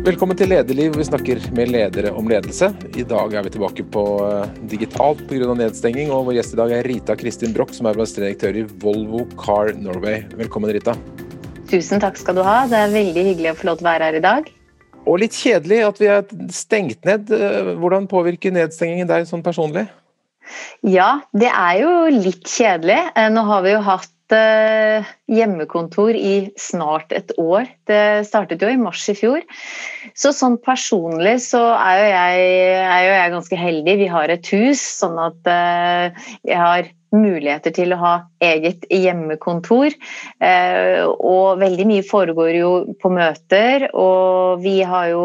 Velkommen til Lederliv. Vi snakker med ledere om ledelse. I dag er vi tilbake på eh, digitalt pga. nedstenging, og vår gjest i dag er Rita Kristin Broch, som er administrerende i Volvo Car Norway. Velkommen, Rita. Tusen takk skal du ha. Det er veldig hyggelig å få lov til å være her i dag. Og litt kjedelig at vi er stengt ned. Eh, hvordan påvirker nedstengingen deg sånn personlig? Ja, det er jo litt kjedelig. Eh, nå har vi jo hatt Eh, hjemmekontor i snart et år. Det startet jo i mars i fjor. Så sånn personlig så er jo jeg, er jo jeg ganske heldig. Vi har et hus, sånn at eh, jeg har muligheter til å ha eget hjemmekontor. Eh, og veldig mye foregår jo på møter, og vi har jo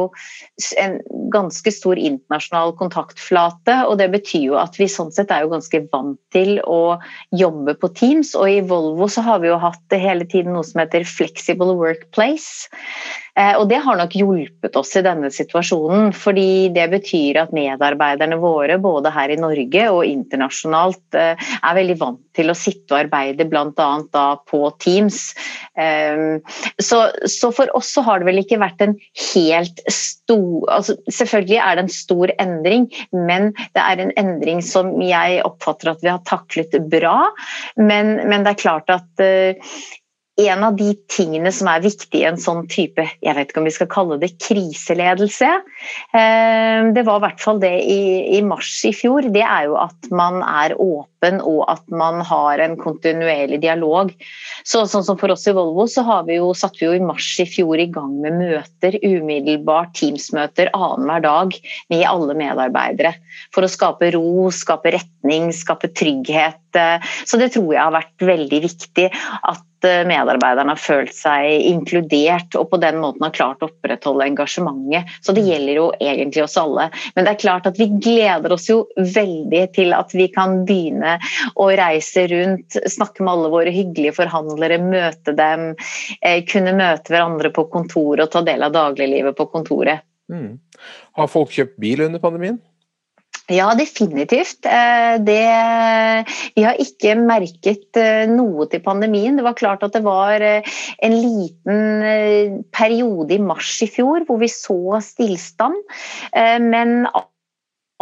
en ganske stor internasjonal kontaktflate. Og det betyr jo at vi sånn sett er jo ganske vant til å jobbe på Teams. Og i Volvo så har vi jo hatt hele tiden noe som heter flexible workplace. Eh, og det har nok hjulpet oss i denne situasjonen, fordi det betyr at medarbeiderne våre både her i Norge og internasjonalt eh, er veldig vant til å sitte og arbeide bl.a. på Teams. Eh, så, så, for oss så har det vel ikke vært en helt stor altså Selvfølgelig er det en stor endring, men det er en endring som jeg oppfatter at vi har taklet bra. Men, men det er klart at en av de tingene som er viktig i en sånn type jeg vet ikke om vi skal kalle det kriseledelse, eh, det var i hvert fall det i, mars i fjor, det er jo at man er åpen og at man har en kontinuerlig dialog. Så, sånn som For oss i Volvo så har vi jo, satt vi jo i mars i fjor i gang med møter, umiddelbart Teams-møter annenhver dag med alle medarbeidere. For å skape ro, skape retning, skape trygghet. Eh, så det tror jeg har vært veldig viktig. at medarbeiderne har følt seg inkludert og på den måten har klart å opprettholde engasjementet. Så det gjelder jo egentlig oss alle. Men det er klart at vi gleder oss jo veldig til at vi kan begynne å reise rundt, snakke med alle våre hyggelige forhandlere, møte dem, eh, kunne møte hverandre på kontoret og ta del av dagliglivet på kontoret. Mm. Har folk kjøpt bil under pandemien? Ja, definitivt. Eh, det, vi har ikke merket eh, noe til pandemien. Det var klart at det var eh, en liten periode i mars i fjor hvor vi så stillstand. Men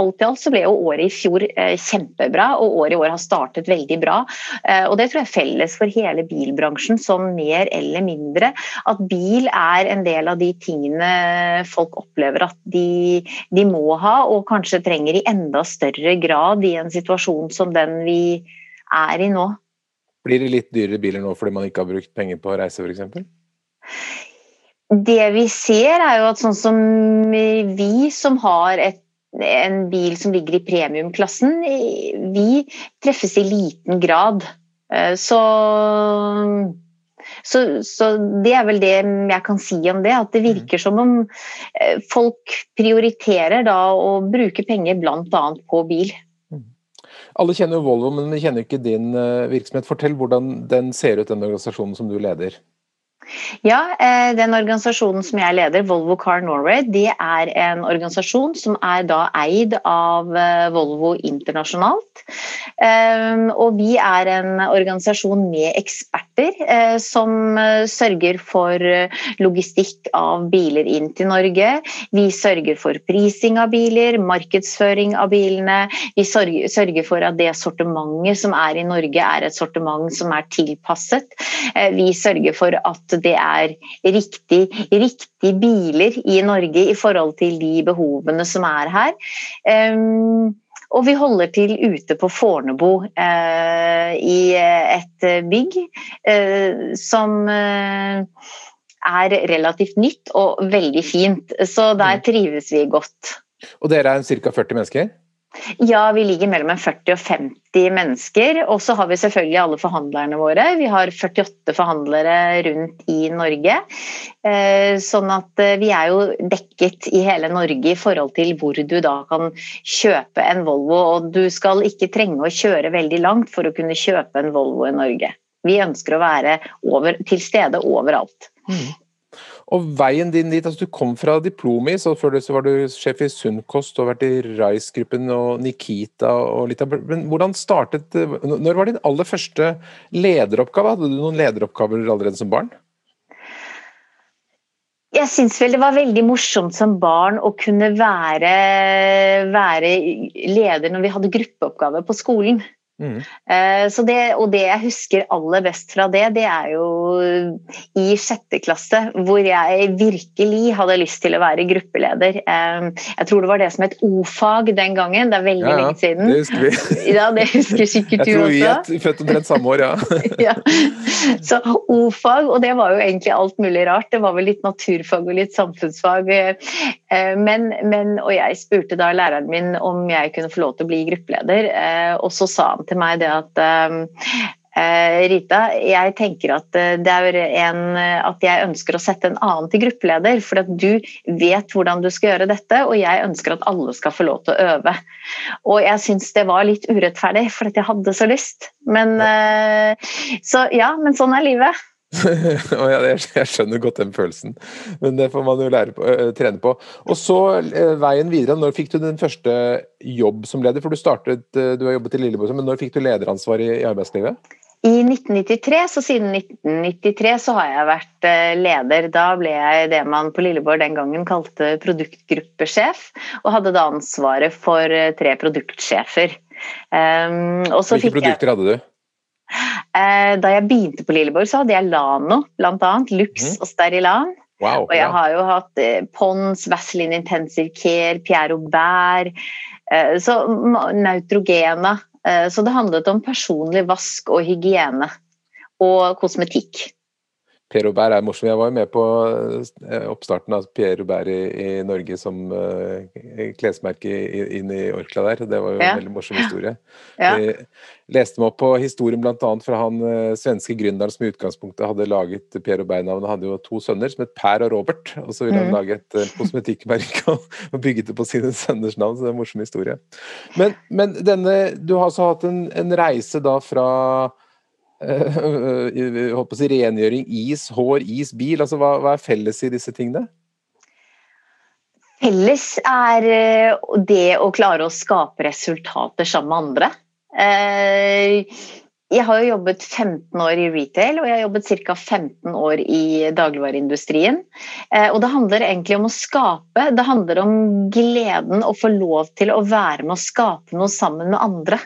alt i alt så ble jo året i fjor eh, kjempebra, og året i år har startet veldig bra. Eh, og det tror jeg er felles for hele bilbransjen, sånn mer eller mindre. At bil er en del av de tingene folk opplever at de, de må ha, og kanskje trenger i enda større grad i en situasjon som den vi er i nå. Blir det litt dyrere biler nå fordi man ikke har brukt penger på å reise f.eks.? Det vi ser er jo at sånn som vi som har et en bil som ligger i premiumklassen, vi treffes i liten grad. Eh, så, så, så, det er vel det jeg kan si om det. At det virker som om eh, folk prioriterer da å bruke penger bl.a. på bil. Mm. Alle kjenner jo Volvo, men de kjenner ikke din eh, virksomhet. Fortell hvordan den ser ut, den organisasjonen som du leder. Ja, eh, den organisasjonen som jeg leder, Volvo Car Norway, det er en organisasjon som er da eid av eh, Volvo internasjonalt. Eh, og vi er en organisasjon med eksperter som sørger for logistikk av biler inn til Norge. Vi sørger for prising av biler, markedsføring av bilene. Vi sørger for at det sortimentet som er i Norge, er et sortiment som er tilpasset. Vi sørger for at det er riktig, riktig biler i Norge i forhold til de behovene som er her. Um, og vi holder til ute på Fornebu eh, i et bygg eh, som eh, er relativt nytt og veldig fint. Så der mm. trives vi godt. Og dere er ca. 40 mennesker? Ja, vi ligger mellom 40 og 50 mennesker. Og så har vi selvfølgelig alle forhandlerne våre. Vi har 48 forhandlere rundt i Norge. Eh, sånn at eh, vi er jo dekket i hele Norge i forhold til hvor du da kan kjøpe en Volvo. Og du skal ikke trenge å kjøre veldig langt for å kunne kjøpe en Volvo i Norge. Vi ønsker å være over, til stede overalt. Mm. Og veien din dit, altså Du kom fra Diplomi, så før det så var du sjef i Sunnkost og vært i Rice-gruppen og Nikita og litt av Men hvordan startet Når var din aller første lederoppgave? Hadde du noen lederoppgaver allerede som barn? Jeg syns vel det var veldig morsomt som barn å kunne være, være leder når vi hadde gruppeoppgave på skolen. Mm. Eh, så det, og det jeg husker aller best fra det, det er jo i sjette klasse, hvor jeg virkelig hadde lyst til å være gruppeleder. Eh, jeg tror det var det som het O-fag den gangen, det er veldig ja, ja, lenge siden. Det husker vi. Ja, det husker sikkert du også. Jeg tror vi er født omtrent samme år, ja. ja. Så O-fag, og det var jo egentlig alt mulig rart. Det var vel litt naturfag og litt samfunnsfag. Eh, men, men, og jeg spurte da læreren min om jeg kunne få lov til å bli gruppeleder, og så sa han til meg det at uh, Rita, jeg tenker at eh, det er en at jeg ønsker å sette en annen til gruppeleder, for at du vet hvordan du skal gjøre dette, og jeg ønsker at alle skal få lov til å øve. Og jeg syns det var litt urettferdig, for at jeg hadde så lyst. Men Så ja, men sånn er livet. jeg skjønner godt den følelsen, men det får man jo på, uh, trene på. Og så uh, veien videre. Når fikk du din første jobb som leder? For du startet, uh, du har jobbet i Lilleborg, men når fikk du lederansvar i, i, arbeidslivet? I 1993, så siden 1993 så har jeg vært leder. Da ble jeg det man på Lilleborg den gangen kalte produktgruppesjef, og hadde da ansvaret for tre produktsjefer. Um, Hvilke produkter jeg... hadde du? Eh, da jeg begynte på Lilleborg, så hadde jeg Lano, bl.a. Lux mm. og Sterilan. Wow, og jeg ja. har jo hatt eh, Pons, Vaseline Intensive Care, Pierre Aubert, eh, så Nautrogena. Så det handlet om personlig vask og hygiene. Og kosmetikk. Per Robert er morsom. Jeg var jo med på eh, oppstarten av Per Robert i, i Norge som uh, klesmerke inn i Orkla der. Det var jo ja. en veldig morsom historie. Ja. Jeg leste meg opp på historien bl.a. fra han uh, svenske gründeren som i utgangspunktet hadde laget Per Robert-navnet. Han hadde jo to sønner som het Per og Robert. Og så ville han mm. lage et uh, kosmetikkmerke og bygget det på sine sønners navn. Så det er en morsom historie. Men, men denne, du har altså hatt en, en reise da fra uh, å si, rengjøring, is, hår, is, bil? Altså, hva, hva, er felles i disse tingene? Felles er eh, det å klare å skape resultater sammen med andre. Uh, jeg har jo jobbet 15 år i retail, og jeg har jobbet ca. 15 år i dagligvareindustrien. Og det handler egentlig om å skape. Det handler om gleden å få lov til å være med å skape noe sammen med andre.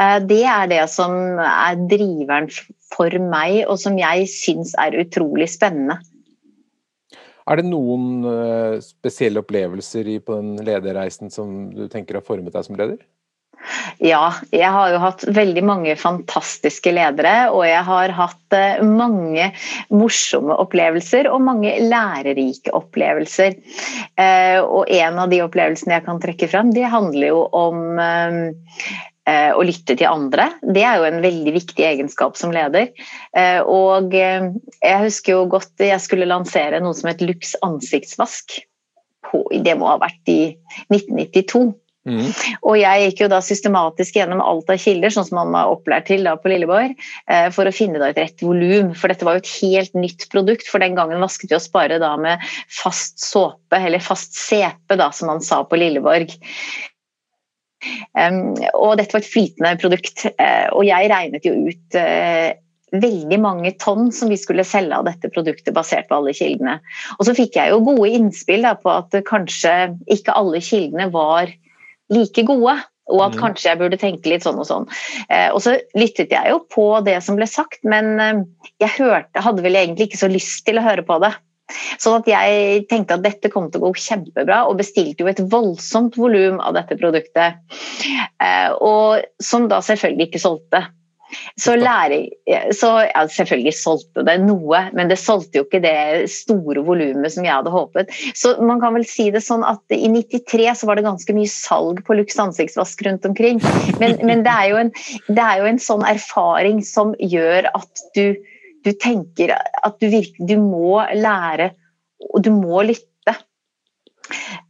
Eh, det er det som er driveren for meg, og som jeg syns er utrolig spennende. Er det noen eh, spesielle opplevelser på den lederreisen som du tenker har formet deg som leder? Ja, jeg har jo hatt veldig mange fantastiske ledere, og jeg har hatt eh, mange morsomme opplevelser og mange lærerike opplevelser. Og en av de opplevelsene jeg kan trekke frem, det handler jo om å lytte til andre. Det er jo en veldig viktig egenskap som leder. Eh, og eh, jeg husker jo godt jeg skulle lansere noe som het Lux ansiktsvask. Det må ha vært i 1992. Mm. Og jeg gikk jo da systematisk gjennom alt av kilder, sånn som man var opplært til da på Lilleborg, for å finne da et rett volum. For dette var jo et helt nytt produkt. For den gangen vasket vi oss bare da med fast såpe, eller fast sepe, da, som man sa på Lilleborg. Og dette var et flytende produkt, uh, og jeg regnet jo ut uh, veldig mange tonn som vi skulle selge av dette produktet basert på alle kildene. Og så fikk jeg jo gode innspill da, på at kanskje ikke alle kildene var like gode. Og at mm. kanskje jeg burde tenke litt sånn og sånn. Eh, og så lyttet jeg jo på det som ble sagt, men eh, jeg hørte, hadde vel egentlig ikke så lyst til å høre på det. Sånn at jeg tenkte at dette kom til å gå kjempebra, og bestilte jo et voldsomt volum av dette produktet. Eh, og som da selvfølgelig ikke solgte. Så, lærer, så ja, selvfølgelig solgte det noe, men det solgte jo ikke det store volumet som jeg hadde håpet. Så man kan vel si det sånn at i 93 så var det ganske mye salg på Lux ansiktsvask rundt omkring. Men, men det, er en, det, er jo en, sånn erfaring som gjør at du du tenker at du virkelig Du må lære, og du må lytte.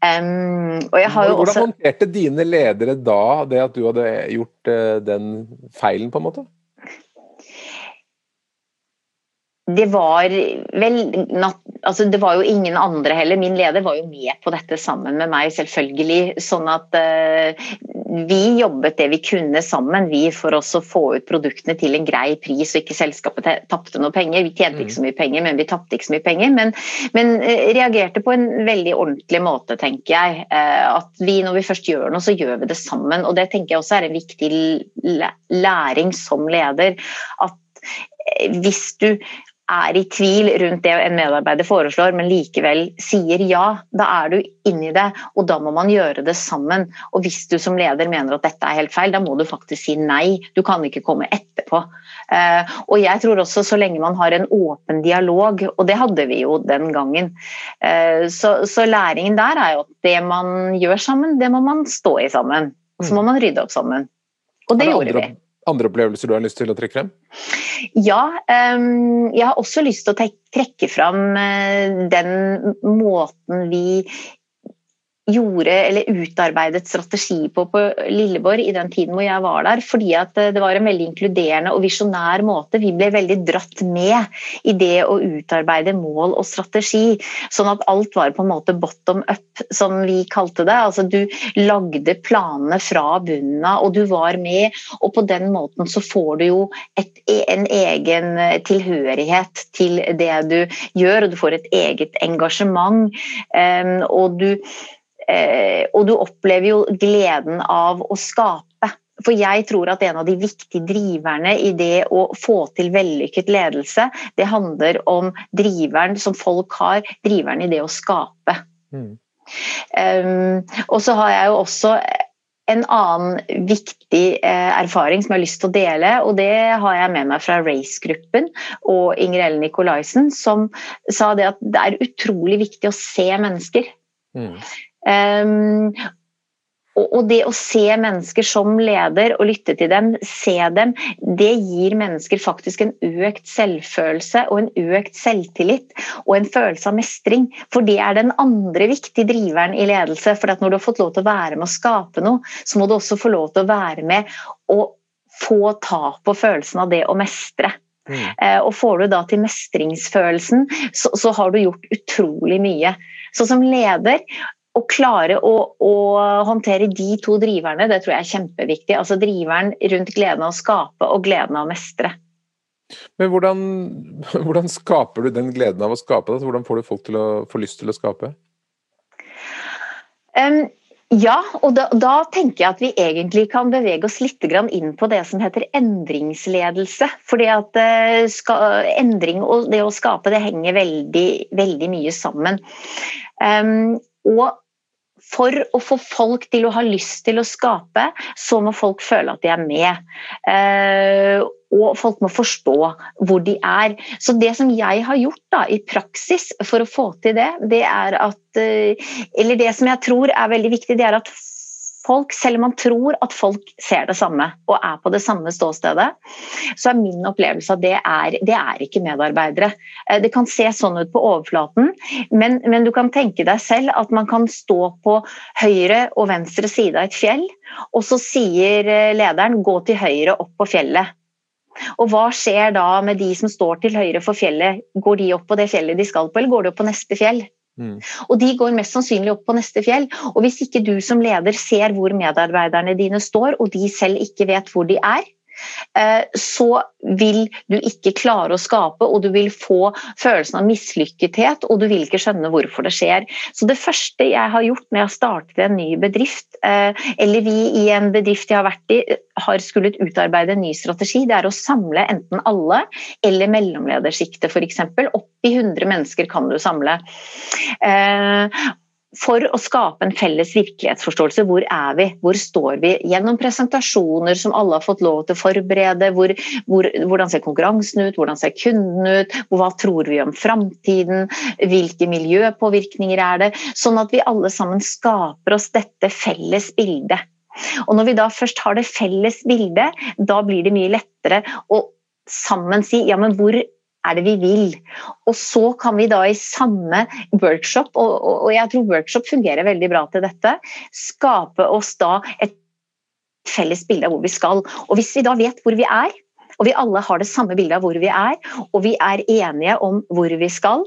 Um, Hvordan også... håndterte dine ledere da det at du hadde gjort uh, den feilen, på en måte? Det var vel altså Det var jo ingen andre heller. Min leder var jo med på dette sammen med meg, selvfølgelig. Sånn at uh, vi jobbet det vi kunne sammen vi for oss å få ut produktene til en grei pris, og ikke selskapet tapte noe penger. Vi tjente ikke så mye penger, men vi tapte ikke så mye penger. Men, men eh, reagerte på en veldig ordentlig måte, tenker jeg. Eh, at vi når vi først gjør noe, så gjør vi det sammen. Og det tenker jeg også er en viktig læring som leder. At hvis du er i tvil rundt det en medarbeider foreslår, men likevel sier ja, da er du inni det, og da må man gjøre det sammen. Og hvis du som leder mener at dette er helt feil, da må du faktisk si nei. Du kan ikke komme etterpå. Uh, og jeg tror også så lenge man har en åpen dialog, og det hadde vi jo den gangen, uh, så, så, læringen der er jo at det man gjør sammen, det må man stå i sammen. Og så må mm. man rydde opp sammen. Og det, det gjorde vi andre opplevelser du har lyst til å trekke frem? Ja, jeg har også lyst til å trekke frem uh, den måten vi gjorde eller utarbeidet strategi på på Lilleborg i den tiden hvor jeg var der. Fordi at eh, det var en veldig inkluderende og visjonær måte. Vi ble veldig dratt med i det å utarbeide mål og strategi. Sånn at alt var på en måte bottom up, som vi kalte det. Altså du lagde planene fra bunnen av, og du var med. Og på den måten så får du jo et, en egen tilhørighet til det du gjør, og du får et eget engasjement. Og du og du opplever jo gleden av å skape. For jeg tror at en av de viktige driverne i det å få til vellykket ledelse, det handler om driveren som folk har, driveren i det å skape. Mm. Um, og så har jeg jo også en annen viktig eh, erfaring som jeg har lyst til å dele, og det har jeg med meg fra Race-gruppen og Inger Ellen Nikolaisen, som sa det at det er utrolig viktig å se mennesker. Mm. Um, og det å se mennesker som leder og lytte til dem, se dem, det gir mennesker faktisk en økt selvfølelse og en økt selvtillit og en følelse av mestring. For det er den andre viktige driveren i ledelse. For når du har fått lov til å være med å skape noe, så må du også få lov til å være med og få ta på følelsen av det å mestre. Mm. Eh, og får du da til mestringsfølelsen, så, så har du gjort utrolig mye. Så som leder å klare å, å, håndtere de to driverne, det tror jeg er kjempeviktig. Altså driveren rundt gleden av å skape og gleden av å mestre. Men hvordan, hvordan skaper du den gleden av å skape? Altså, hvordan får du folk til å få lyst til å skape? Um, ja, og da, da, tenker jeg at vi egentlig kan bevege oss litt inn på det som heter endringsledelse. Fordi at uh, endring og det å skape det henger veldig, veldig mye sammen. Um, og for å få folk til å ha lyst til å skape, så må folk føle at de er med. Eh, og folk må forstå hvor de er. Så det som jeg har gjort da, i praksis for å få til det, det er at eh, Eller det som jeg tror er veldig viktig, det er at folk, selv om man tror at folk ser det samme og er på det samme ståstedet, så er min opplevelse at det er, det er ikke medarbeidere. Eh, det kan se sånn ut på overflaten, men, men, du kan tenke deg selv at man kan stå på høyre og venstre side av et fjell, og så sier eh, lederen 'gå til høyre opp på fjellet'. Og hva skjer da med de som står til høyre for fjellet? Går de opp på det fjellet de skal på, eller går de opp på neste fjell? Mm. Og de går mest sannsynlig opp på neste fjell. Og hvis ikke du som leder ser hvor medarbeiderne dine står, og de selv ikke vet hvor de er, så vil du ikke klare å skape, og du vil få følelsen av mislykkethet, og du vil ikke skjønne hvorfor det skjer. Så det første jeg har gjort når jeg har startet en ny bedrift, eh, eller vi i en bedrift jeg har vært i, har skullet utarbeide en ny strategi, det er å samle enten alle eller mellomledersjiktet f.eks. Opp i 100 mennesker kan du samle. For å skape en felles virkelighetsforståelse. Hvor er vi? Hvor står vi? Gjennom presentasjoner som alle har fått lov til å forberede. Hvor, hvor, hvordan ser konkurransen ut? Hvordan ser kunden ut? Hva tror vi om framtiden? Hvilke miljøpåvirkninger er det? Sånn at vi alle sammen skaper oss dette felles bildet. Og når vi da først har det felles bildet, da blir det mye lettere å sammen si ja, men hvor er det vi vil? Og så kan vi da i samme workshop, og, og, jeg tror workshop fungerer veldig bra til dette, skape oss da et felles bilde av hvor vi skal. Og hvis vi da vet hvor vi er, og vi alle har det samme bildet av hvor vi er, og vi er enige om hvor vi skal,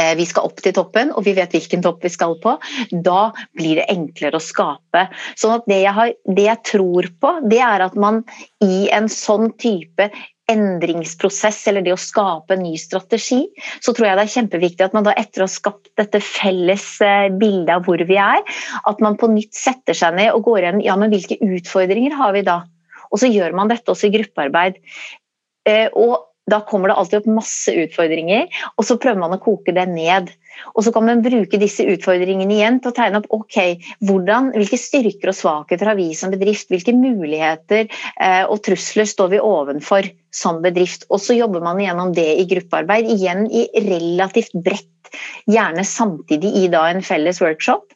Eh, vi skal opp til toppen, og vi vet hvilken topp vi skal på. Da blir det enklere å skape. Sånn at det jeg, har, det jeg tror på, det er at man i en sånn type endringsprosess eller det å skape en ny strategi, så tror jeg det er kjempeviktig at man da etter å ha skapt dette felles eh, bildet av hvor vi er, at man på nytt setter seg ned og går igjen ja, men hvilke utfordringer har vi da? Og så gjør man dette også i gruppearbeid. Eh, og da kommer det alltid opp masse utfordringer, og så prøver man å koke det ned. Og så kan man bruke disse utfordringene igjen til å tegne opp ok, hvordan, hvilke styrker og svakheter har vi som bedrift, hvilke muligheter eh, og trusler står vi ovenfor som bedrift. Og så jobber man gjennom det i gruppearbeid, igjen i relativt bredt gjerne samtidig i en felles workshop.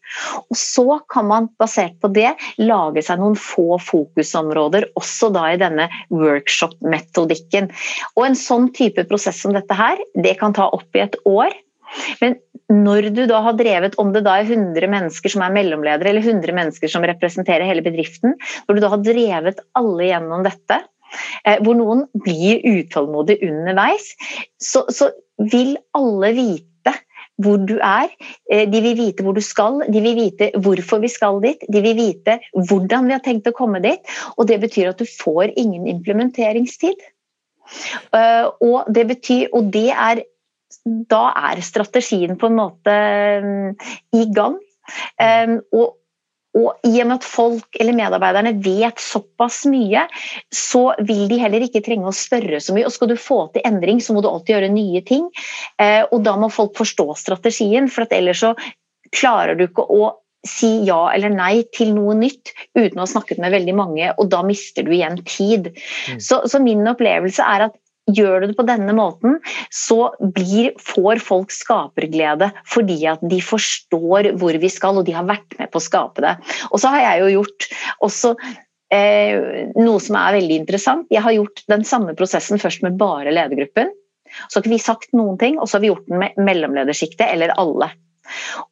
Og så kan man basert på det lage seg noen få fokusområder, også da i denne workshop-metodikken. Og en sånn type prosess som dette her, det kan ta opp i et år. Men når du da har drevet, om det da er 100 mennesker som er mellomledere, eller 100 mennesker som representerer hele bedriften, når du da har drevet alle gjennom dette, eh, hvor noen blir utålmodige underveis, så, så vil alle vite hvor du er. Eh, de vil vite hvor du skal, de vil vite hvorfor vi skal dit, de vil vite hvordan vi har tenkt å komme dit. Og det betyr at du får ingen implementeringstid. Eh, og det betyr, og det er Da er strategien på en måte mm, i gang. Eh, og og i og med at folk eller medarbeiderne vet såpass mye, så vil de heller ikke trenge å spørre så mye. Og skal du få til endring, så må du alltid gjøre nye ting. Eh, og da må folk forstå strategien, for ellers så klarer du ikke å si ja eller nei til noe nytt uten å ha snakket med veldig mange, og da mister du igjen tid. Mm. Så, så min opplevelse er at Gjør du det på denne måten, så blir, får folk skaperglede fordi at de forstår hvor vi skal, og de har vært med på å skape det. Og så har jeg jo gjort også eh, noe som er veldig interessant. Jeg har gjort den samme prosessen først med bare ledergruppen. Så har ikke vi sagt noen ting, og så har vi gjort den med mellomledersjiktet eller alle.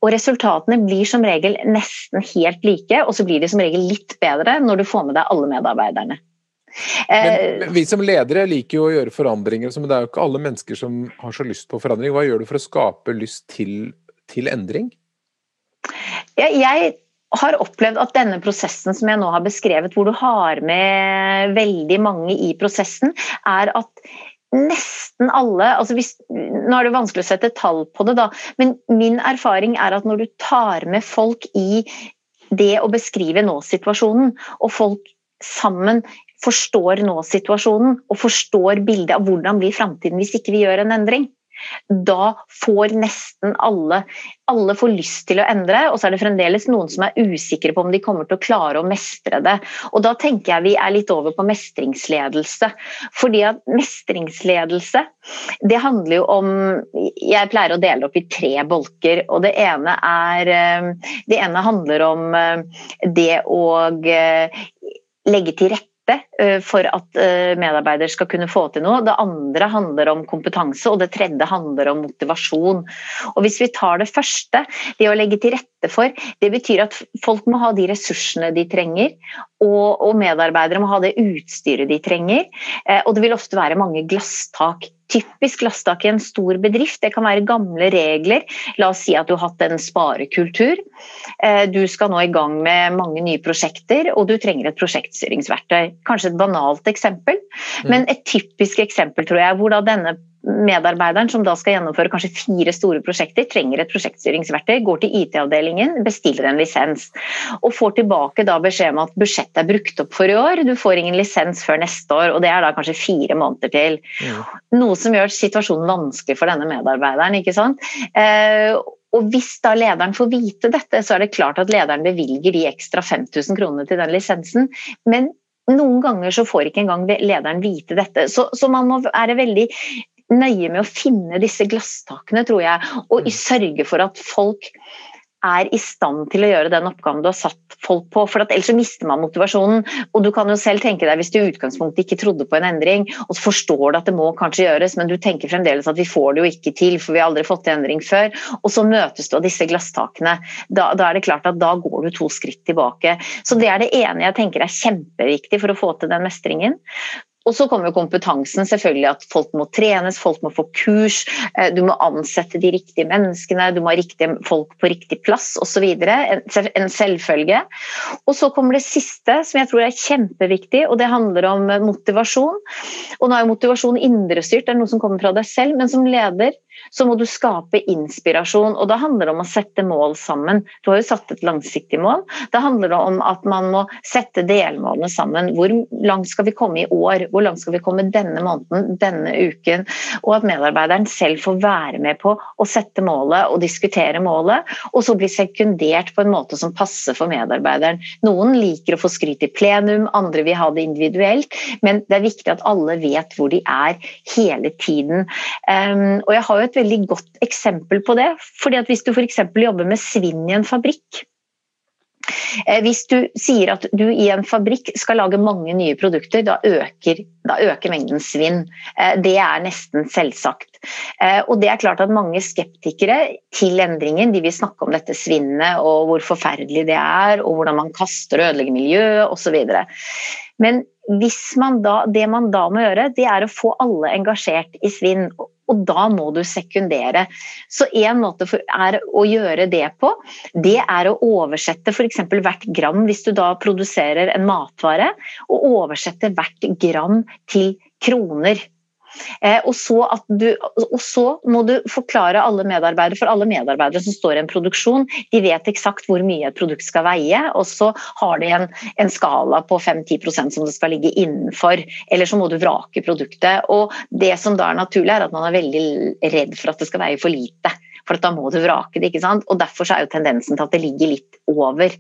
Og Resultatene blir som regel nesten helt like, og så blir de som regel litt bedre når du får med deg alle medarbeiderne. Men, eh, vi som ledere liker jo å gjøre forandringer, men det er jo ikke alle mennesker som har så lyst på forandring. Hva gjør du for å skape lyst til, til endring? Ja, jeg har opplevd at denne prosessen som jeg nå har beskrevet, hvor du har med veldig mange i prosessen, er at nesten alle altså hvis, Nå er det vanskelig å sette tall på det, da, men min erfaring er at når du tar med folk i det å beskrive nå-situasjonen, og folk sammen forstår nå situasjonen og forstår bildet av hvordan blir framtiden hvis ikke vi gjør en endring. Da får nesten alle alle får lyst til å endre, og så er det fremdeles noen som er usikre på om de kommer til å klare å mestre det. Og Da tenker jeg vi er litt over på mestringsledelse. Fordi at mestringsledelse, det handler jo om Jeg pleier å dele opp i tre bolker. og Det ene, er, eh, det ene handler om eh, det å eh, legge til rette for at eh, medarbeider skal kunne få til noe. Det andre handler om kompetanse, og det tredje handler om motivasjon. Og Hvis vi tar det første, det å legge til rette for, det betyr at folk må ha de ressursene de trenger, og, medarbeidere må ha det utstyret de trenger. Eh, og det vil ofte være mange glasstak typisk glasstak i en stor bedrift. Det kan være gamle regler. La oss si at du har hatt en sparekultur. Eh, du skal nå i gang med mange nye prosjekter, og du trenger et prosjektstyringsverktøy. Kanskje et banalt eksempel, mm. men et typisk eksempel tror jeg, hvor da denne medarbeideren som da skal gjennomføre kanskje fire store prosjekter, trenger et prosjektstyringsverktøy, går til IT-avdelingen, bestiller en lisens. Og får tilbake da beskjed om at budsjettet er brukt opp for i år, du får ingen lisens før neste år, og det er da kanskje fire måneder til. Ja. Noe som gjør situasjonen vanskelig for denne medarbeideren. ikke sant? Eh, og Hvis da lederen får vite dette, så er det klart at lederen bevilger de ekstra 5000 kronene til den lisensen. Men noen ganger så får ikke engang lederen vite dette. Så, så man må være veldig nøye med å finne disse glasstakene, tror jeg, og mm. sørge for at folk er i stand til å gjøre den oppgaven du har satt folk på. for Ellers så mister man motivasjonen. og du kan jo selv tenke deg Hvis du i utgangspunktet ikke trodde på en endring, og så forstår du at det må kanskje gjøres, men du tenker fremdeles at vi får det jo ikke til, for vi har aldri fått til endring før, og så møtes du av disse glasstakene. Da, da, er det klart at da går du to skritt tilbake. Så Det er det ene jeg tenker er kjempeviktig for å få til den mestringen. Og så kommer kompetansen, selvfølgelig at folk må trenes, folk må få kurs, eh, du må ansette de riktige menneskene, du må ha riktige folk på riktig plass osv. En selvfølge. Og så kommer det siste, som jeg tror er kjempeviktig, og det handler om motivasjon. Og nå er jo motivasjon indrestyrt, det er noe som kommer fra deg selv, men som leder så må du skape inspirasjon. Og da handler det om å sette mål sammen. Du har jo satt et langsiktig mål. Da handler det om at man må sette delmålene sammen. Hvor langt skal vi komme i år? Hvor langt skal vi komme denne måneden, denne uken? Og at medarbeideren selv får være med på å sette målet og diskutere målet, og så bli sekundert på en måte som passer for medarbeideren. Noen liker å få skryt i plenum, andre vil ha det individuelt, men det er viktig at alle vet hvor de er hele tiden. Um, og jeg har jo et veldig godt eksempel på det. fordi at Hvis du f.eks. jobber med svinn i en fabrikk, eh, hvis du sier at du i en fabrikk skal lage mange nye produkter, da øker, da øker mengden svinn. Eh, det er nesten selvsagt. Eh, og det er klart at mange skeptikere til endringen de vil snakke om dette svinnet og hvor forferdelig det er, og hvordan man kaster og ødelegger miljøet osv. Men man da, det man da må gjøre, det er å få alle engasjert i svinn og da må du sekundere. Så en måte er å gjøre det på, det er å oversette f.eks. hvert gram, hvis du da produserer en matvare, og oversette hvert gram til kroner. Eh, og så, du, og så, må du forklare alle medarbeidere, for alle medarbeidere som står i en produksjon, de vet eksakt hvor mye et produkt skal veie, og så har de en, en skala på 5-10% som det skal ligge innenfor. Eller så må du vrake produktet. Og det som da er naturlig, er at man er veldig redd for at det skal veie for lite. For da må du vrake det. ikke sant? Og Derfor er jo tendensen til at det ligger litt over.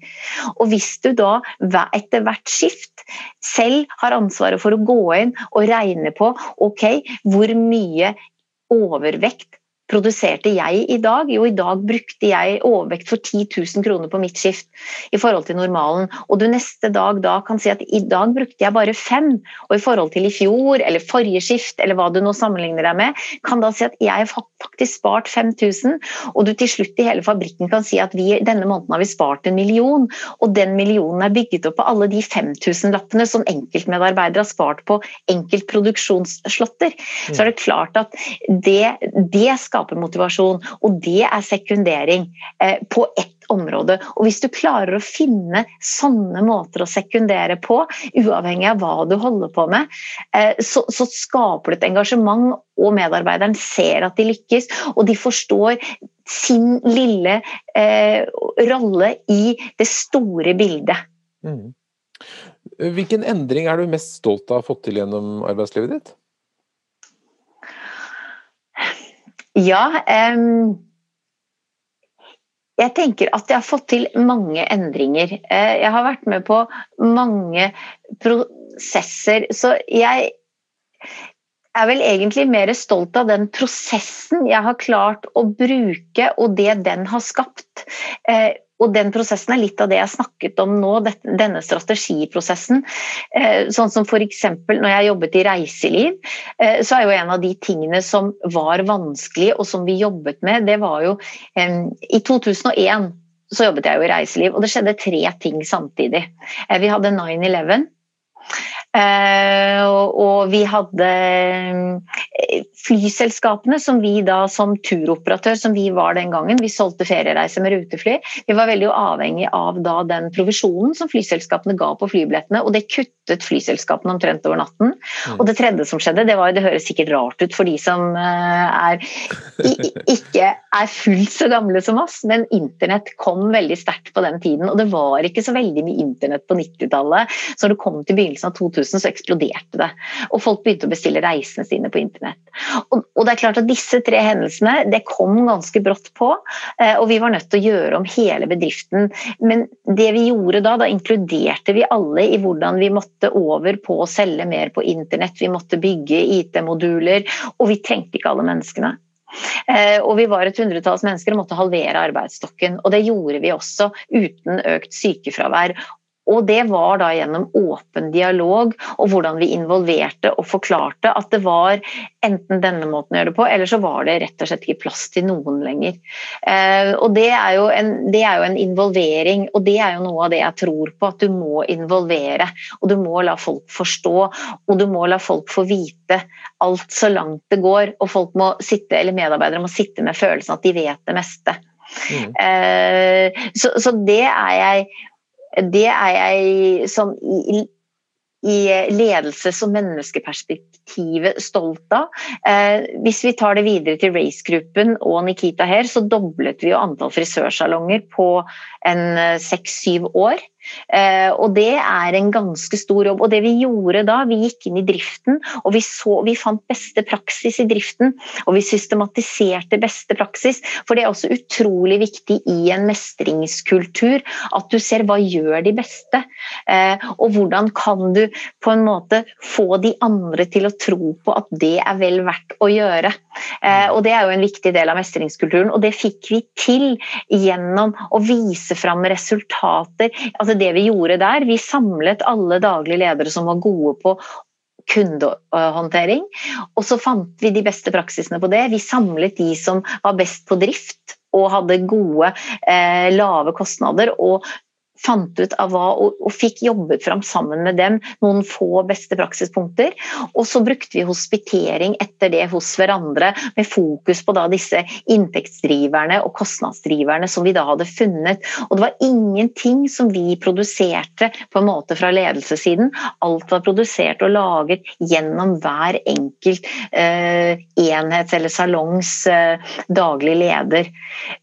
Og Hvis du da etter hvert skift selv har ansvaret for å gå inn og regne på ok, hvor mye overvekt produserte jeg i dag? Jo, i dag brukte jeg overvekt for 10 000 kroner på mitt skift i forhold til normalen. Og du neste dag da kan si at i dag brukte jeg bare fem, og i forhold til i fjor eller forrige skift eller hva du nå sammenligner deg med, kan da si at jeg har faktisk spart 5000, og du til slutt i hele fabrikken kan si at vi, denne måneden har vi spart en million, og den millionen er bygget opp på alle de 5000-lappene som enkeltmedarbeidere har spart på enkeltproduksjonsslåtter. Så er det klart at det, det skal skaper motivasjon. Og det er sekundering eh, på ett område. Og hvis du klarer å finne sånne måter å sekundere på, uavhengig av hva du holder på med, eh, så, så skaper du et engasjement, og medarbeideren ser at de lykkes, og de forstår sin lille eh, rolle i det store bildet. Mm. Hvilken endring er du mest stolt av å ha fått til gjennom arbeidslivet ditt? Ja. Um, jeg tenker at jeg har fått til mange endringer. Eh, jeg har vært med på mange prosesser. Så jeg er vel egentlig mer stolt av den prosessen jeg har klart å bruke, og det den har skapt. Eh, og den prosessen er litt av det jeg snakket om nå, denne strategiprosessen. Eh, sånn som f.eks. når jeg jobbet i reiseliv, eh, så er jo en av de tingene som var vanskelig og som vi jobbet med, det var jo I 2001 så jobbet jeg jo i reiseliv, og det skjedde tre ting samtidig. Eh, vi hadde 9-11. Uh, og vi hadde uh, flyselskapene som vi da som turoperatør, som vi var den gangen, vi solgte feriereiser med rutefly. Vi var veldig avhengig av da den provisjonen som flyselskapene ga på flybillettene, og det kuttet flyselskapene omtrent over natten. Mm. Og det tredje som skjedde, det var jo det høres sikkert rart ut for de som uh, er, ikke er fullt så gamle som oss, men internett kom veldig sterkt på den tiden, og det var ikke så veldig mye internett på 90-tallet. Så når det kom til begynnelsen av 2000 2000 så eksploderte det. Og folk begynte å bestille reisene sine på internett. Og, og, det er klart at disse tre hendelsene det kom ganske brått på, eh, og vi var nødt til å gjøre om hele bedriften. Men det vi gjorde da, da inkluderte vi alle i hvordan vi måtte over på å selge mer på internett. Vi måtte bygge IT-moduler, og vi trengte ikke alle menneskene. Eh, og vi var et hundretalls mennesker og måtte halvere arbeidsstokken. Og det gjorde vi også uten økt sykefravær Og det var da gjennom åpen dialog og hvordan vi involverte og forklarte at det var enten denne måten å gjøre det på, eller så var det rett og slett ikke plass til noen lenger. Eh, og det er, en, det er, jo en, involvering, og det er jo noe av det jeg tror på, at du må involvere. Og du må la folk forstå, og du må la folk få vite alt så langt det går. Og folk må sitte, eller medarbeidere må sitte med følelsen at de vet det meste. Mm. Eh, så, så det er jeg det er jeg sånn i, i ledelses- og menneskeperspektivet stolt av. Eh, hvis vi tar det videre til racegruppen og Nikita her, så doblet vi jo antall frisørsalonger på en eh, seks-syv år. Eh, og det er en ganske stor jobb. Og det vi gjorde da, vi gikk inn i driften og vi, så, vi fant beste praksis i driften. Og vi systematiserte beste praksis, for det er også utrolig viktig i en mestringskultur at du ser hva gjør de beste, eh, og hvordan kan du på en måte få de andre til å tro på at det er vel verdt å gjøre. Eh, og det er jo en viktig del av mestringskulturen, og det fikk vi til gjennom å vise fram resultater. altså altså det vi gjorde der, vi samlet alle daglige ledere som var gode på kundehåndtering. Og så fant vi de beste praksisene på det. Vi samlet de som var best på drift og hadde gode, eh, lave kostnader. Og fant ut av hva, og, og, fikk jobbet fram sammen med dem noen få beste praksispunkter. Og så brukte vi hospitering etter det hos hverandre, med fokus på da disse inntektsdriverne og kostnadsdriverne som vi da hadde funnet. Og det var ingenting som vi produserte på en måte fra ledelsessiden. Alt var produsert og laget gjennom hver enkelt eh, enhets eller salongs eh, daglig leder.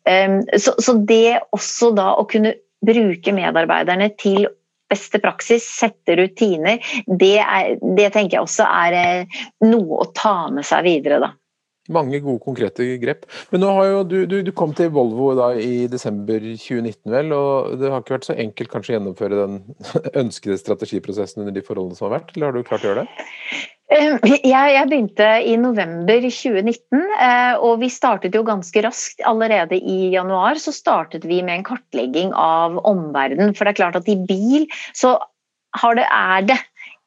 Um, så, så det også da å kunne bruke medarbeiderne til beste praksis, sette rutiner, det, er, det tenker jeg også er eh, noe å ta med seg videre. da. Mange gode, konkrete grep. Men nå har jo du, du, du kom til Volvo da i desember 2019, vel. Og det har ikke vært så enkelt kanskje å gjennomføre den ønskede strategiprosessen under de forholdene som har vært, eller har du klart å gjøre det? Ehm, jeg, begynte i november 2019, eh, og vi startet jo ganske raskt. Allerede i januar så startet vi med en kartlegging av omverdenen. For det er klart at i bil så det, er det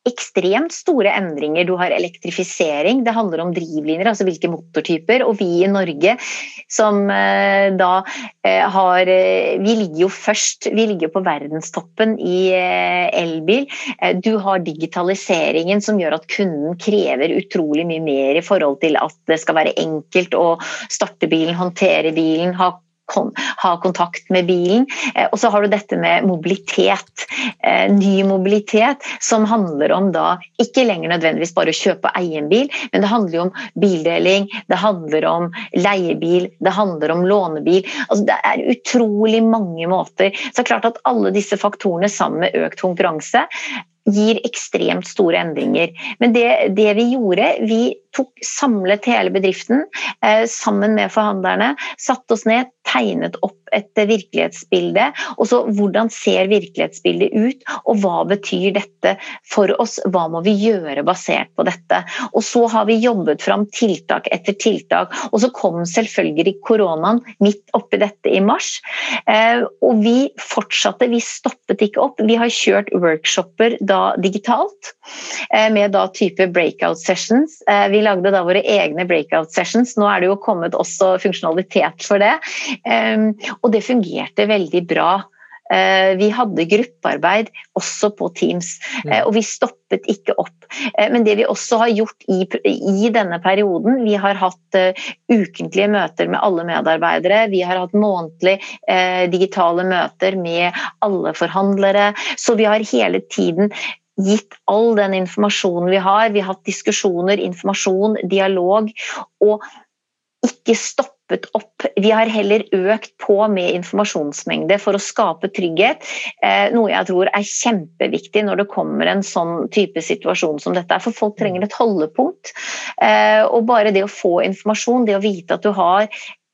ekstremt store endringer. Du har elektrifisering, det handler om drivlinjer, altså hvilke motortyper. Og vi i Norge som eh, da eh, har eh, Vi ligger jo først, vi ligger på verdenstoppen i elbil. Du har digitaliseringen som gjør at kunden krever utrolig mye mer i forhold til at det skal være enkelt å starte bilen, håndtere bilen, ha ha kontakt med bilen. Eh, og så har du dette med mobilitet. Eh, ny mobilitet som handler om da ikke lenger nødvendigvis bare å kjøpe og eie en bil, men det handler jo om bildeling, det handler om leiebil, det handler om lånebil. Altså det er utrolig mange måter. Så det er klart at alle disse faktorene sammen med økt konkurranse gir ekstremt store endringer. Men det, det vi gjorde, vi tok, samlet hele bedriften eh, sammen med forhandlerne, satte oss ned, tegnet opp et virkelighetsbilde. Og så hvordan ser virkelighetsbildet ut, og hva betyr dette for oss? Hva må vi gjøre basert på dette? Og så har vi jobbet fram tiltak etter tiltak. Og så kom selvfølgelig koronaen midt oppi dette i mars. Eh, og vi fortsatte, vi stoppet ikke opp. Vi har kjørt workshoper da digitalt, eh, med da type breakout sessions. Eh, vi lagde da våre egne breakout sessions. Nå er det jo kommet også funksjonalitet for det. Og det fungerte veldig bra. Eh, vi hadde gruppearbeid også på Teams, mm. eh, og vi stoppet ikke opp. Eh, men det vi også har gjort i, i denne perioden, vi har hatt ukentlige møter med alle medarbeidere. Vi har hatt månedlige digitale møter med alle forhandlere. Så vi har hele tiden gitt all den informasjonen vi har. Vi har hatt diskusjoner, informasjon, dialog. Og ikke stoppet opp. Vi har heller økt på med informasjonsmengde for å skape trygghet. Eh, noe jeg tror er kjempeviktig når det kommer en sånn type situasjon som dette. For folk trenger et holdepunkt. Eh, og bare det å få informasjon, det å vite at du har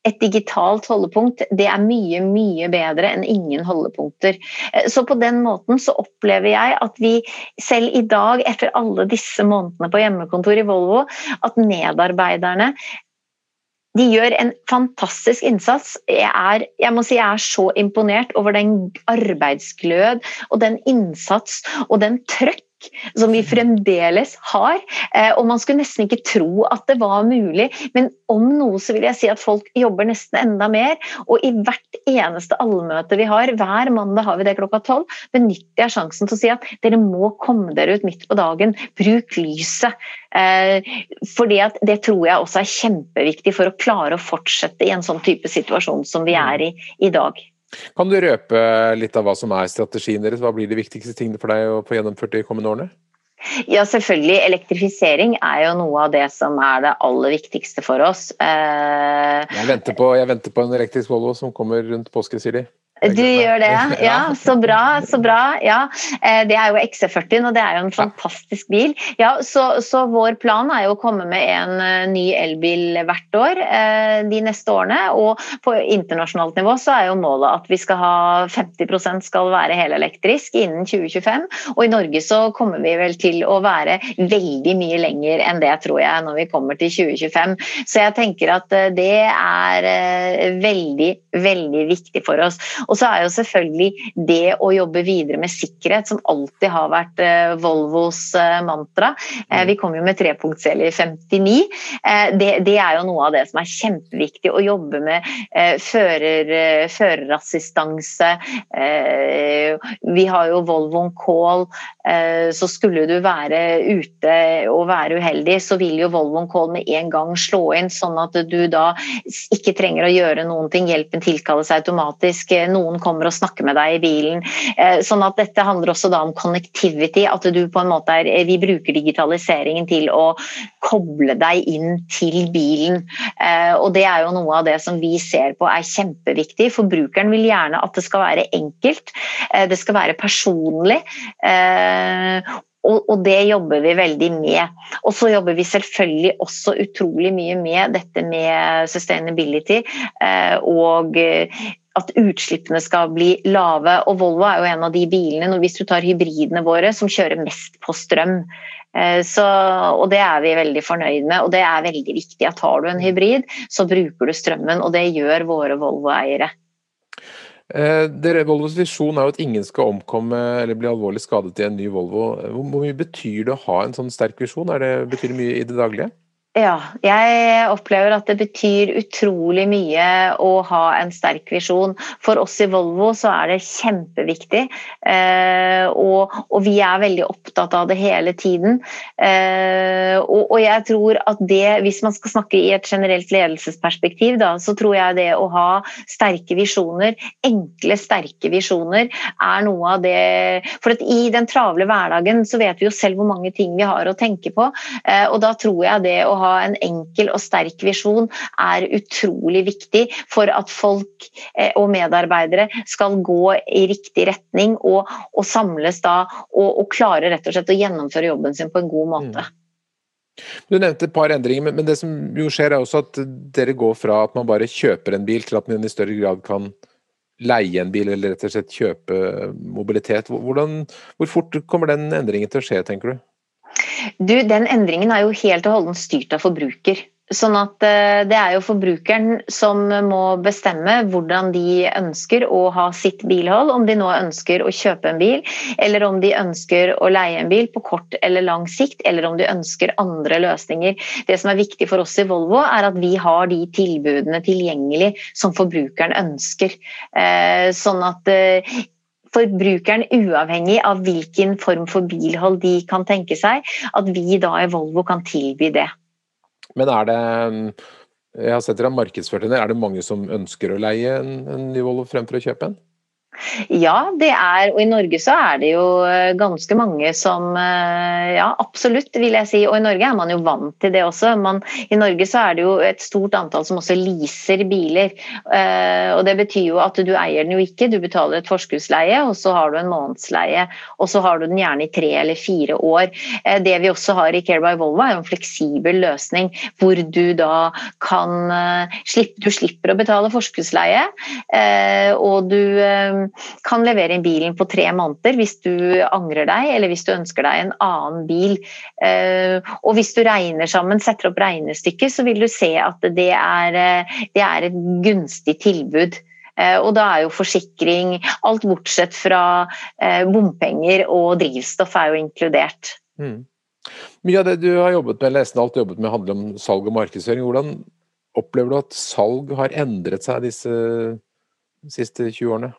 et digitalt holdepunkt, det er mye, mye bedre enn ingen holdepunkter. Eh, så på den måten så opplever jeg at vi selv i dag, etter alle disse månedene på hjemmekontor i Volvo, at medarbeiderne de gjør en fantastisk innsats. Jeg, er, jeg må si jeg er så imponert over den arbeidsglød og den innsats og den trøkk som vi fremdeles har. Eh, og man skulle nesten ikke tro at det var mulig, men om noe så vil jeg si at folk jobber nesten enda mer. Og i hvert eneste allmøte vi har, hver mandag har vi det klokka tolv, benytter jeg sjansen til å si at dere må komme dere ut midt på dagen. Bruk lyset. For det tror jeg også er kjempeviktig for å klare å fortsette i en sånn type situasjon som vi er i i dag. Kan du røpe litt av hva som er strategien deres? Hva blir de viktigste tingene for deg å få gjennomført de kommende årene? Ja, selvfølgelig. Elektrifisering er jo noe av det som er det aller viktigste for oss. Eh... Jeg, venter på, jeg, venter på, en elektrisk Volvo som kommer rundt påske, sier de. Du gjør det, ja. Så bra. så bra, ja. Eh, det er jo XC40, og det er jo en fantastisk bil. Ja, så, så, vår plan er jo å komme med en eh, ny elbil hvert år eh, de neste årene. Og på internasjonalt nivå så er jo målet at vi skal ha 50% skal være helelektrisk innen 2025. Og i Norge så kommer vi vel til å være veldig mye lenger enn det, tror jeg, når vi kommer til 2025. Så jeg tenker at det er veldig, veldig viktig for oss. Og så er jo selvfølgelig det å jobbe videre med sikkerhet, som alltid har vært uh, Volvos uh, mantra. Uh, vi kom jo med trepunktsserie i 59. Det, det, er jo noe av det som er kjempeviktig. Å jobbe med fører, førerassistanse. Vi har jo Volvo on call. Så skulle du være ute og være uheldig, så vil jo Volvo on call med en gang slå inn, sånn at du da ikke trenger å gjøre noen ting. Hjelpen tilkalles automatisk. Noen noen kommer og snakker med deg i bilen. Eh, sånn at dette handler også da om connectivity, at du på en måte er Vi bruker digitaliseringen til å koble deg inn til bilen. Eh, og det er jo noe av det som vi ser på er kjempeviktig. Forbrukeren vil gjerne at det skal være enkelt, eh, det skal være personlig. Og, det jobber vi veldig med. Og så jobber vi selvfølgelig også utrolig mye med dette med sustainability og at utslippene skal bli lave. Og Volvo er jo en av de bilene, hvis du tar hybridene våre, som kjører mest på strøm. Eh, så, og Det er vi veldig fornøyd med, og det er veldig viktig. at Har du en hybrid, så bruker du strømmen, og det gjør våre Volvo-eiere. Eh, Volvos visjon er jo at ingen skal omkomme eller bli alvorlig skadet i en ny Volvo. Hvor mye betyr det å ha en sånn sterk visjon? Er det, betyr det mye i det daglige? Ja, jeg opplever at det betyr utrolig mye å ha en sterk visjon. For oss i Volvo så er det kjempeviktig, eh, og, og, vi er veldig opptatt av det hele tiden. Eh, og, og, jeg tror at det, hvis man skal snakke i et generelt ledelsesperspektiv, da, så tror jeg det å ha sterke visjoner, enkle, sterke visjoner, er noe av det For i den travle hverdagen så vet vi jo selv hvor mange ting vi har å tenke på, eh, og da tror jeg det å ha ha en enkel og sterk visjon er utrolig viktig for at folk eh, og medarbeidere skal gå i riktig retning og, og samles da og, og, klare rett og slett å gjennomføre jobben sin på en god måte. Mm. Du nevnte et par endringer, men det som jo skjer er også at dere går fra at man bare kjøper en bil, til at man i større grad kan leie en bil eller rett og slett kjøpe mobilitet. Hvordan, hvor fort kommer den endringen til å skje, tenker du? Du, Den endringen er jo helt og holdent styrt av forbruker. Sånn at eh, Det er jo forbrukeren som må bestemme hvordan de ønsker å ha sitt bilhold. Om de nå ønsker å kjøpe en bil, eller om de ønsker å leie en bil på kort eller lang sikt, eller om de ønsker andre løsninger. Det som er viktig for oss i Volvo, er at vi har de tilbudene tilgjengelig som forbrukeren ønsker. Eh, sånn at eh, forbrukeren, uavhengig av hvilken form for bilhold de kan tenke seg, at vi da i Volvo kan tilby det. Men er det jeg har sett dere har markedsført den. Er det mange som ønsker å leie en, en ny Volvo fremfor å kjøpe en? Ja, det er, og i Norge så er det jo eh, ganske mange som eh, Ja, absolutt, vil jeg si. Og i Norge er man jo vant til det også. Man, I Norge så er det jo et stort antall som også leaser biler. Eh, og det betyr jo at du eier den jo ikke, du betaler et forskuddsleie, og så har du en månedsleie. Og så har du den gjerne i tre eller fire år. Det vi også har i Care by Volvo, er jo en fleksibel løsning hvor du da kan Du slipper å betale forskuddsleie, og du kan levere inn bilen på tre måneder hvis du angrer deg, eller hvis du ønsker deg en annen bil. Eh, og hvis du regner sammen, setter opp regnestykket, så vil du se at det er, det er et gunstig tilbud. Og da er jo forsikring Alt bortsett fra bompenger og drivstoff er jo inkludert. Mm. Mye av det du har jobbet med, nesten alt jobbet med, handler om salg og markedsføring. Hvordan opplever du at salg har endret seg disse siste 20 årene?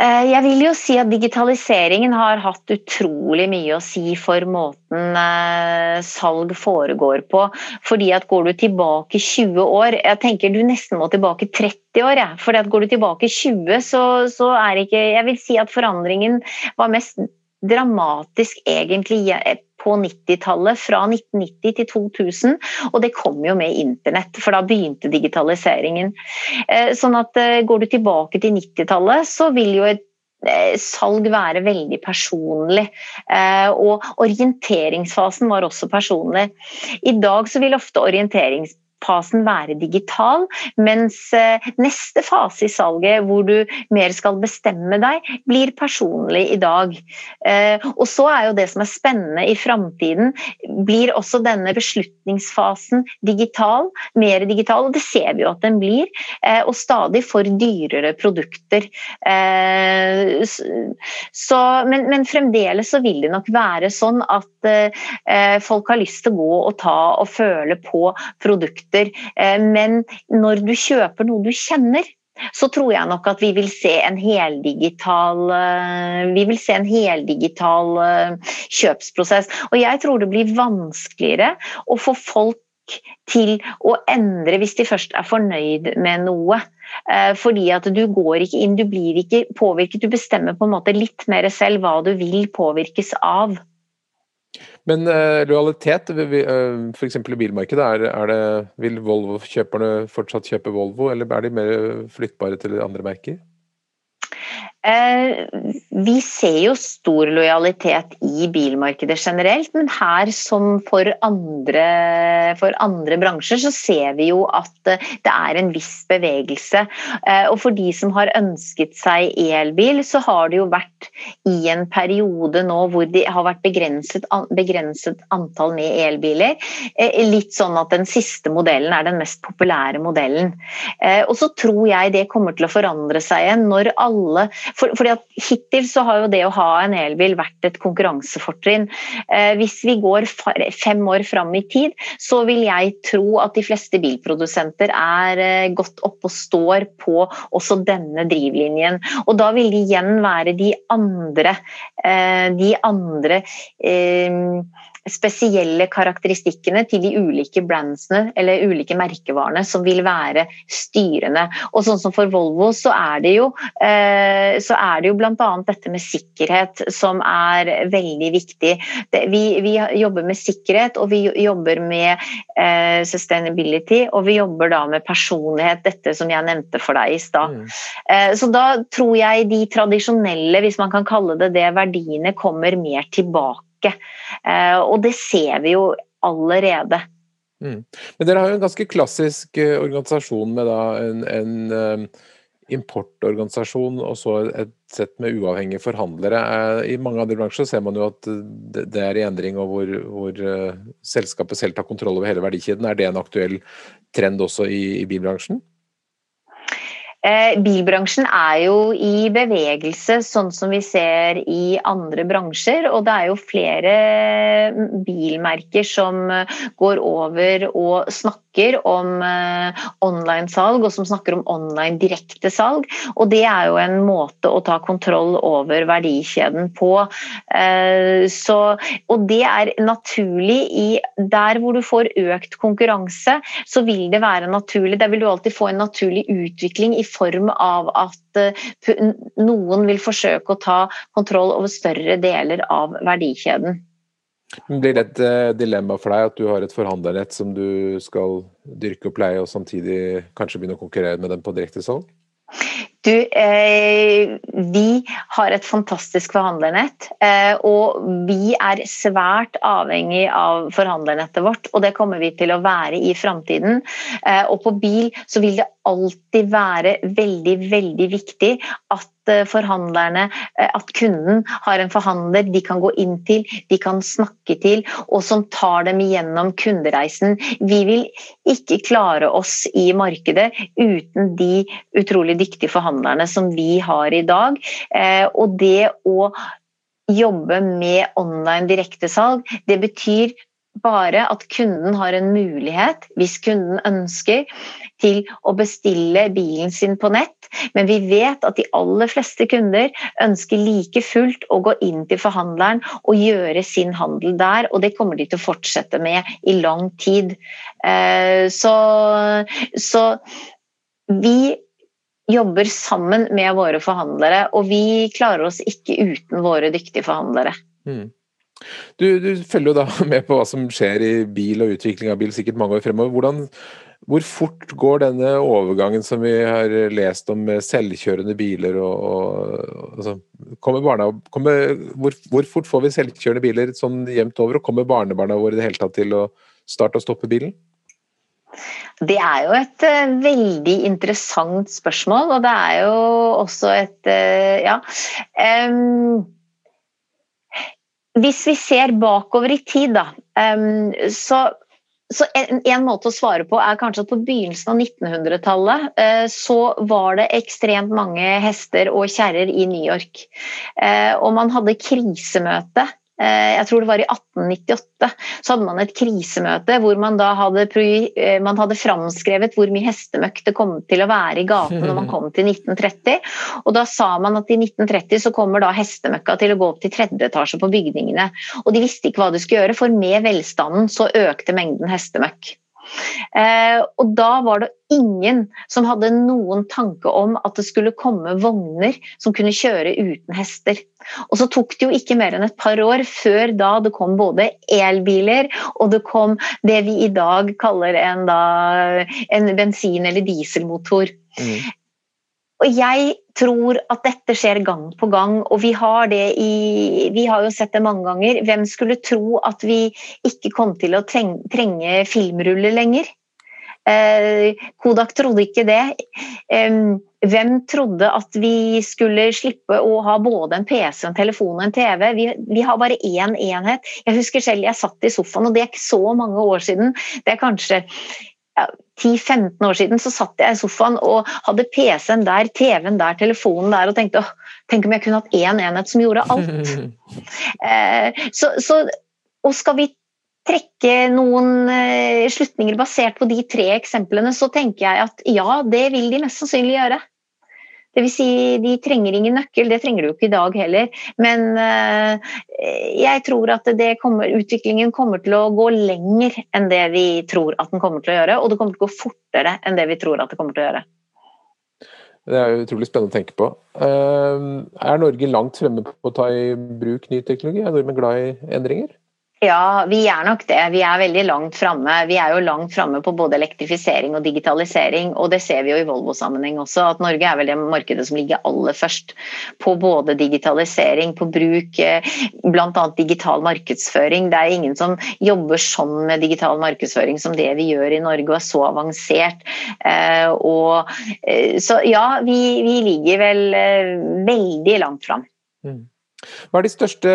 Eh, jeg vil jo si at digitaliseringen har hatt utrolig mye å si for måten eh, salg foregår på. Fordi at Går du tilbake 20 år Jeg tenker du nesten må tilbake 30 år. Ja. Fordi Går du tilbake 20, så, så er ikke Jeg vil si at forandringen var mest dramatisk egentlig på 90-tallet, fra 1990 til 2000. Og det kom jo med internett, for da begynte digitaliseringen. Eh, sånn at eh, går du tilbake til 90-tallet, så vil jo et eh, salg være veldig personlig. Og orienteringsfasen var også personlig. I dag så vil ofte orienterings fasen være digital, mens eh, neste fase i salget, hvor du mer skal bestemme deg, blir personlig i dag. Eh, og så er jo det som er spennende i framtiden, blir også denne beslutningsfasen digital, mer digital, og det ser vi jo at den blir, eh, og stadig for dyrere produkter. Så, men, men, fremdeles så vil det nok være sånn at folk har lyst til å gå og ta og føle på produkter produkter. Eh, men når du kjøper noe du kjenner, så tror jeg nok at vi vil se en heldigital eh, vi vil se en heldigital eh, kjøpsprosess. Og jeg tror det blir vanskeligere å få folk til å endre hvis de først er fornøyd med noe. Fordi at du går ikke inn, du blir ikke påvirket. Du bestemmer på en måte litt mer selv hva du vil påvirkes av. Men uh, lojalitet, uh, f.eks. i bilmarkedet, er, er det, vil Volvo-kjøperne fortsatt kjøpe Volvo, eller er de mer flyttbare til andre merker? Eh, vi ser jo stor lojalitet i bilmarkedet generelt, men her som for andre, for andre, bransjer så ser vi jo at det er en viss bevegelse. Eh, og for de som har ønsket seg elbil, så har det jo vært i en periode nå hvor det har vært begrenset, begrenset antall med elbiler. Eh, litt sånn at den siste modellen er den mest populære modellen. Og så tror jeg det kommer til å forandre seg igjen når alle for, fordi at Hittil så har jo det å ha en elbil vært et konkurransefortrinn. Eh, hvis vi går fem år fram i tid, så vil jeg tro at de fleste bilprodusenter er eh, godt oppe og står på også denne drivlinjen. Og da vil det igjen være de andre, eh, de andre eh, spesielle karakteristikkene til de ulike brandsene eller ulike merkevarene som vil være styrende. Og sånn som for Volvo så er det jo, eh, så er det jo bl.a. dette med sikkerhet som er veldig viktig. Vi, vi, jobber med sikkerhet og vi jobber med eh, sustainability og vi jobber da med personlighet, dette som jeg nevnte for deg i stad. Mm. Eh, så da tror jeg de tradisjonelle, hvis man kan kalle det det, verdiene kommer mer tilbake. Eh, og det ser vi jo allerede. Mm. Men dere har jo en ganske klassisk eh, organisasjon med da en, en um, importorganisasjon og så et sett med uavhengige forhandlere. I mange andre bransjer ser man jo at det er i endring, og hvor, hvor selskapet selv tar kontroll over hele verdikjeden. Er det en aktuell trend også i, i bilbransjen? Eh, bilbransjen er jo i bevegelse, sånn som vi ser i andre bransjer. Og det er jo flere bilmerker som går over og snakker om eh, online-salg, og som snakker om online direktesalg. Og det er jo en måte å ta kontroll over verdikjeden på. Eh, så, og det er naturlig i Der hvor du får økt konkurranse, så vil det være naturlig. Der vil du alltid få en naturlig utvikling i form av at eh, noen vil forsøke å ta kontroll over større deler av verdikjeden. Blir det et eh, dilemma for deg at du har et forhandlernett som du skal dyrke og pleie, og samtidig kanskje begynne å konkurrere med dem på direktesalg? Du, Du, eh, vi har et fantastisk forhandlernett, eh, og vi er svært avhengig av forhandlernettet vårt. Og det kommer vi til å være i framtiden. Eh, og på bil så vil det alltid være veldig, veldig viktig at eh, forhandlerne, eh, at kunden har en forhandler de kan gå inn til, de kan snakke til, og som tar dem igjennom kundereisen. Vi vil ikke klare oss i markedet uten de utrolig dyktige forhandlerne som vi har i dag. Eh, og det å jobbe med online direktesalg, det betyr bare at kunden har en mulighet, hvis kunden ønsker, til å bestille bilen sin på nett. Men vi vet at de aller fleste kunder ønsker like fullt å gå inn til forhandleren og gjøre sin handel der, og det kommer de til å fortsette med i lang tid. Eh, så, så vi jobber sammen med våre forhandlere, og vi klarer oss ikke uten våre dyktige forhandlere. Mm. Du, du, følger jo da med på hva som skjer i bil og utvikling av bil sikkert mange år fremover. Hvordan, hvor fort går denne overgangen som vi har lest om med selvkjørende biler og, og altså, kommer barna, kommer, hvor, hvor, fort får vi selvkjørende biler sånn jevnt over, og kommer barnebarna våre i det hele tatt til å starte og stoppe bilen? Det er jo et uh, veldig interessant spørsmål, og det er jo også et uh, Ja. Um, hvis vi ser bakover i tid, da, så, så en, en, måte å svare på er kanskje at på begynnelsen av 1900-tallet eh, så var det ekstremt mange hester og kjerrer i New York. og man hadde krisemøte Eh, jeg tror det var i 1898, så hadde man et krisemøte hvor man da hadde, eh, man hadde framskrevet hvor mye hestemøkk det kom til å være i gaten når man kom til 1930. Og da sa man at i 1930 så kommer da hestemøkka til å gå opp til tredje etasje på bygningene. Og de visste ikke hva de skulle gjøre, for med velstanden så økte mengden hestemøkk. Eh, og da var det ingen som hadde noen tanke om at det skulle komme vogner som kunne kjøre uten hester. Og så tok det jo ikke mer enn et par år før da det kom både elbiler og det kom det vi i dag kaller en, da, en bensin- eller dieselmotor. Mm. Og jeg tror at dette skjer gang på gang, og vi har i Vi har jo sett det mange ganger. Hvem skulle tro at vi ikke kom til å trenge, trenge filmruller lenger? Eh, Kodak trodde ikke det. Eh, hvem trodde at vi skulle slippe å ha både en PC, en telefon og en TV? Vi, vi har bare én enhet. Jeg husker selv jeg satt i sofaen, og det er ikke så mange år siden. Det er kanskje ja, 10-15 år siden så satt jeg i sofaen og hadde PC-en der, TV-en der, telefonen der og tenkte åh, tenk om jeg kunne hatt én enhet som gjorde alt. eh, så, så, og skal vi trekke noen eh, slutninger basert på de tre eksemplene, så tenker jeg at ja, det vil de mest sannsynlig gjøre. Dvs. Si, de trenger ingen nøkkel, det trenger de jo ikke i dag heller. Men uh, jeg tror at kommer, utviklingen kommer til å gå lenger enn det vi tror at den kommer til å gjøre. Og det kommer til å gå fortere enn det vi tror at det kommer til å gjøre. Det er utrolig spennende å tenke på. Uh, er Norge langt fremme på å ta i bruk ny teknologi? Er nordmenn glad i endringer? Ja, vi er nok det. Vi er veldig langt framme. Vi er jo langt framme på både elektrifisering og digitalisering, og det ser vi jo i Volvo-sammenheng også, at Norge er vel det markedet som ligger aller først på både digitalisering, på bruk, eh, bl.a. digital markedsføring. Det er ingen som jobber sånn med digital markedsføring som det vi gjør i Norge, og er så avansert. Eh, og, eh, så ja, vi, vi ligger vel veldig langt fram. Mm. Hva er de største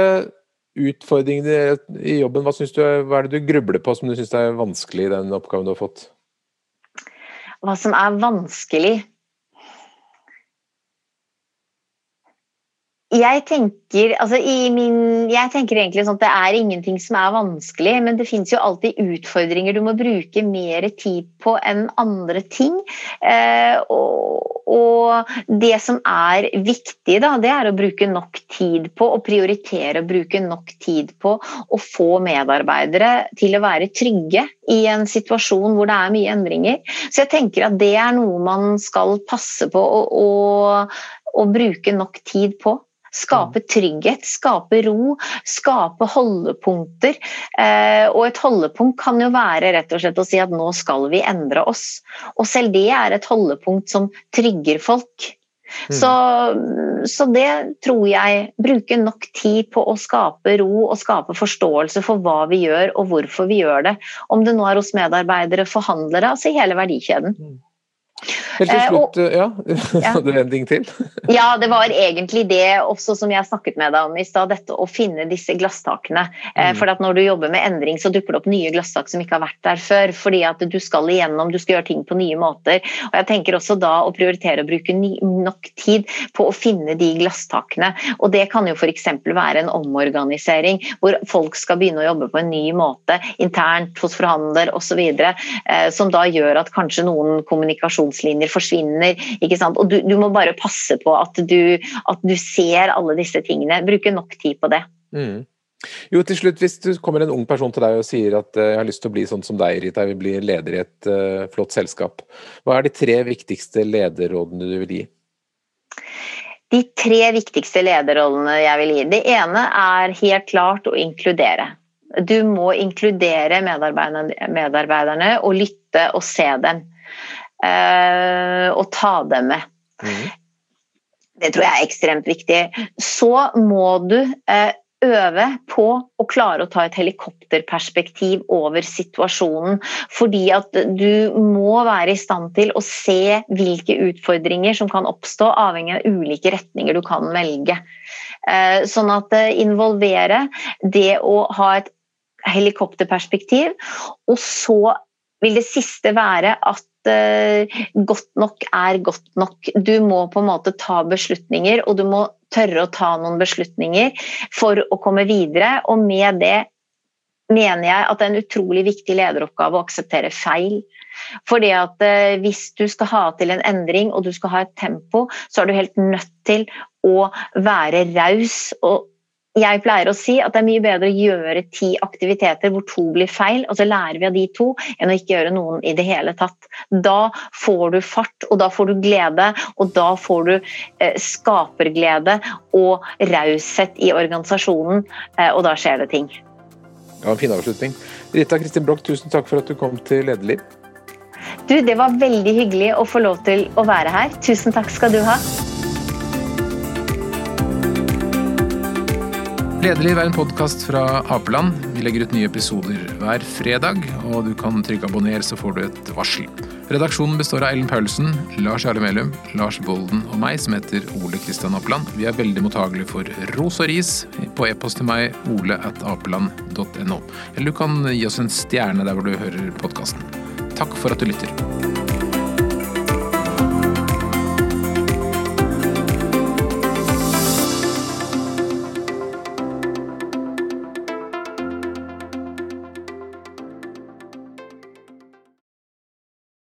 utfordringene i jobben, hva, du, hva er det du grubler på som du syns er vanskelig i den oppgaven du har fått? Hva som er vanskelig? Jeg tenker, altså min, jeg tenker egentlig sånn at det er ingenting som er vanskelig, men det fins jo alltid utfordringer du må bruke mer tid på enn andre ting. Eh, og, og, det som er viktig, da, det er å bruke nok tid på å prioritere å bruke nok tid på å få medarbeidere til å være trygge i en situasjon hvor det er mye endringer. Så jeg tenker at det er noe man skal passe på å, å, å bruke nok tid på. Skape trygghet, skape ro, skape holdepunkter. Eh, og et holdepunkt kan jo være rett og slett å si at nå skal vi endre oss. Og selv det er et holdepunkt som trygger folk. Mm. Så, så, det tror jeg Bruke nok tid på å skape ro og skape forståelse for hva vi gjør og hvorfor vi gjør det. Om det nå er hos medarbeidere, forhandlere, altså i hele verdikjeden. Helt til eh, slutt, og, ja. Hadde du en ting til? ja, det var egentlig det også som jeg snakket med deg om i stad. Dette å finne disse glasstakene. Eh, mm. For at når du jobber med endring, så dukker det opp nye glasstak som ikke har vært der før. Fordi at du skal igjennom, du skal gjøre ting på nye måter. Og jeg tenker også da å prioritere å bruke nok tid på å finne de glasstakene. Og det kan jo f.eks. være en omorganisering hvor folk skal begynne å jobbe på en ny måte internt hos forhandler osv. Eh, som da gjør at kanskje noen kommunikasjon kommunikasjonslinjer forsvinner. ikke sant? Og du, du må bare passe på at du, at du, ser alle disse tingene. Bruke nok tid på det. Mm. Jo, til slutt, Hvis du kommer en ung person til deg og sier at uh, jeg har lyst til å bli sånn som deg, Rita, jeg vil bli leder i et uh, flott selskap, hva er de tre viktigste lederrådene du vil gi? De tre viktigste lederrollene jeg vil gi. Det ene er helt klart å inkludere. Du må inkludere medarbeiderne, medarbeiderne og lytte og se dem eh, og ta dem med. Mm. Det tror jeg er ekstremt viktig. Så må du eh, øve på å klare å ta et helikopterperspektiv over situasjonen. Fordi at du må være i stand til å se hvilke utfordringer som kan oppstå, avhengig av ulike retninger du kan velge. Eh, sånn at eh, involvere det å ha et helikopterperspektiv, og så vil det siste være at uh, godt nok er godt nok. Du må på en måte ta beslutninger, og du må tørre å ta noen beslutninger for å komme videre. Og med det mener jeg at det er en utrolig viktig lederoppgave å akseptere feil. Fordi at uh, Hvis du skal ha til en endring og du skal ha et tempo, så er du helt nødt til å være raus og jeg pleier å si at det er mye bedre å gjøre ti aktiviteter hvor to blir feil, og så lærer vi av de to, enn å ikke gjøre noen i det hele tatt. Da får du fart, og da får du glede, og da får du eh, skaperglede og raushet i organisasjonen, eh, og da skjer det ting. Var en fin avslutning. Rita Kristin Broch, tusen takk for at du kom til Lederliv. Du, det var veldig hyggelig å få lov til å være her. Tusen takk skal du ha. Lederliv er en podkast fra Apeland. Vi legger ut nye episoder hver fredag, og du kan trykke abonner, så får du et varsel. Redaksjonen består av Ellen Paulsen, Lars Jarle Melum, Lars Volden og meg, som heter Ole Kristian Apeland. Vi er veldig mottagelige for ros og ris på e-post til meg, ole at apeland.no. Eller du kan gi oss en stjerne der hvor du hører podkasten. Takk for at du lytter.